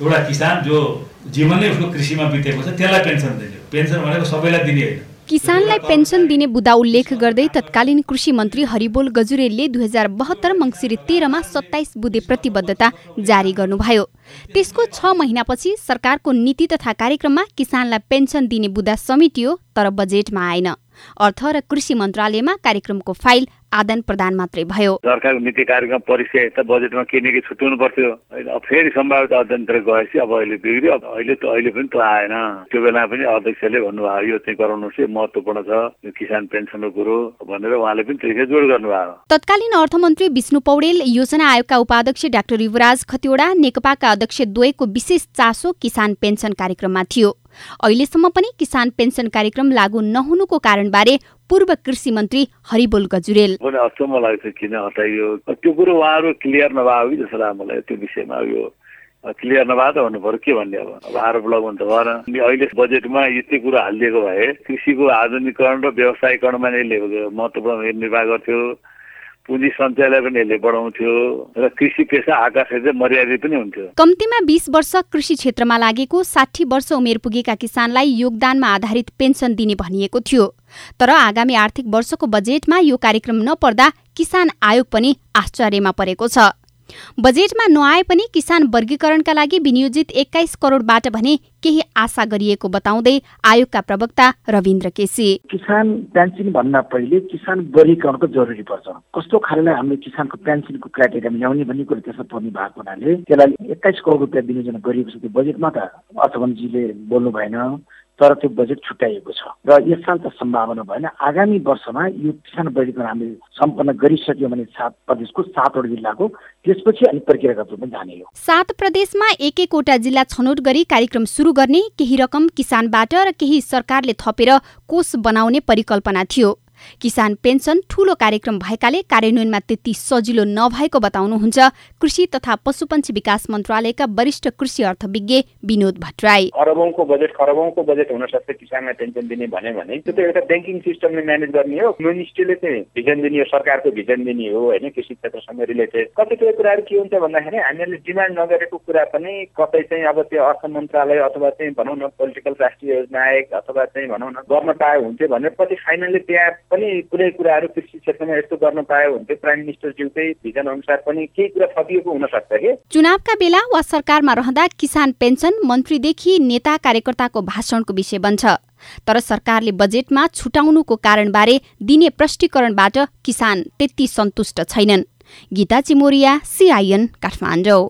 एउटा किसान जो जीवन नै उसको कृषिमा बितेको छ त्यसलाई पेन्सन दिने पेन्सन भनेको सबैलाई दिने होइन। किसानलाई पेन्सन दिने बुदा उल्लेख गर्दै तत्कालीन कृषि मन्त्री हरिबोल गजुरेलले दुई हजार बहत्तर मङ्सिर तेह्रमा सत्ताइस बुधे प्रतिबद्धता जारी गर्नुभयो। त्यसको छ महिनापछि सरकारको नीति तथा कार्यक्रममा किसानलाई पेन्सन दिने बुदा समेटियो तर बजेटमा आएन। अर्थ र कृषि मन्त्रालयमा कार्यक्रमको फाइल आदान प्रदान मात्रै भयो। सरकारको नीति कार्यक्रम परिचय त बजेटमा केही न केही छुट्याउनु पर्थ्यो। अब फेरि सम्भावित अध्ययनतिर गएपछि अब अहिले बिग्रियो। अब अहिले त अहिले पनि त आएन। त्यो बेला पनि अध्यक्षले भन्नुभयो यो चाहिँ गराउनु चाहिँ महत्त्वपूर्ण छ यो किसान पेन्सनको कुरो भनेर उहाँले पनि त्यसै जोड गर्नुभयो। तत्कालीन अर्थमन्त्री विष्णु पौडेल योजना आयोगका उपाध्यक्ष डाक्टर युवराज खतिवडा नेकपाका अध्यक्ष द्वयको विशेष चासो किसान पेन्सन कार्यक्रममा थियो। अहिलेसम्म पनि किसान पेन्सन कार्यक्रम लागू नहुनुको कारणबारे पूर्व कृषि मन्त्री हरिबोल गजुरेल। अचम्म लाग्छ किन हटाइयो? त्यो कुरो उहाँहरू क्लियर नभए जस्तो लाग्यो मलाई त्यो विषयमा यो क्लियर नभए त भन्नु पर्यो के भन्ने अब? आरोप लगाउनु त भएन। अनि अहिले बजेटमा यति कुरो हालिदिएको भए कृषिको आधुनिकरण र व्यवसायीकरणमा नै महत्त्वपूर्ण निर्वाह गर्थ्यो। पुँजी सञ्चयलाई पनि यसले बढाउँथ्यो र कृषि पेसा आकाश मर्यादित पनि हुन्थ्यो। कम्तीमा बिस वर्ष कृषि क्षेत्रमा लागेको साठी वर्ष उमेर पुगेका किसानलाई योगदानमा आधारित पेन्सन दिने भनिएको थियो। तर आगामी आर्थिक वर्षको बजेटमा यो कार्यक्रम नपर्दा किसान आयोग पनि आश्चर्यमा परेको छ। बजेटमा नआए पनि किसान वर्गीकरणका लागि विनियोजित एक्काइस करोडबाट भने केही आशा गरिएको बताउँदै आयोगका प्रवक्ता रविन्द्र केसी। किसान पेन्सन भन्दा पहिले किसान वर्गीकरणको जरुरी पर्छ। कस्तो खाललाई हामीले किसानको पेन्सनको क्राइटेरिया ल्याउने भन्ने कुरो त्यसमा पर्ने भएको हुनाले त्यसलाई एक्काइस करोड रुपियाँ विनियोजन गरिएको छ त्यो बजेटमा त। अर्थमन्त्रीले बोल्नु भएन। तर त्यो बजेट छुट्याइएको छ। र यस साल त सम्भावना भएन। आगामी वर्षमा यो किसान वर्गीकरण हामीले सम्पन्न गरिसक्यो भने सात प्रदेशको सातवटा जिल्लाको त्यसपछि अनि प्रक्रियागत रूपमा जाने हो सात प्रदेशमा एक एकवटा जिल्ला छनौट गरी कार्यक्रम सुरु गर्ने केही रकम किसानबाट र केही सरकारले थपेर कोष बनाउने परिकल्पना थियो। किसान पेन्सन ठूलो कार्यक्रम भएकाले कार्यान्वयनमा त्यति सजिलो नभएको बताउनुहुन्छ कृषि तथा पशुपन्छी विकास मन्त्रालयका वरिष्ठ कृषि अर्थविज्ञ विनोद भट्टराई। अरबौंको बजेट खरबौंको बजेट हुन सक्छ किसानलाई पेन्सन दिने भन्यो भने त्यो त एउटा ब्याङ्किङ सिस्टमले म्यानेज गर्ने हो। मिनिस्ट्रीले चाहिँ भिजन दिने हो सरकारको भिजन दिने हो होइन कृषि क्षेत्रसँग रिलेटेड। कतिपय कुराहरू के हुन्छ भन्दाखेरि हामीहरूले डिमान्ड नगरेको कुरा पनि कतै चाहिँ अब त्यो अर्थ मन्त्रालय अथवा चाहिँ भनौँ न पोलिटिकल राष्ट्रिय योजना आयोग अथवा चाहिँ भनौँ न गर्न पाए हुन्थ्यो भने पछि फाइनली त्यहाँ पनि कुनै कुराहरू कृषि क्षेत्रमा यस्तो गर्न पायो भने चाहिँ प्राइम मिनिस्टरज्यूकै भिजन अनुसार पनि केही कुरा थपिएको हुन सक्छ कि? चुनावका बेला वा सरकारमा रहँदा किसान पेन्सन मन्त्रीदेखि नेता कार्यकर्ताको भाषणको विषय बन्छ। तर सरकारले बजेटमा छुटाउनुको कारणबारे दिने प्रष्टीकरणबाट किसान त्यति सन्तुष्ट छैनन्। गीता चिमोरिया सिआइएन काठमाडौँ।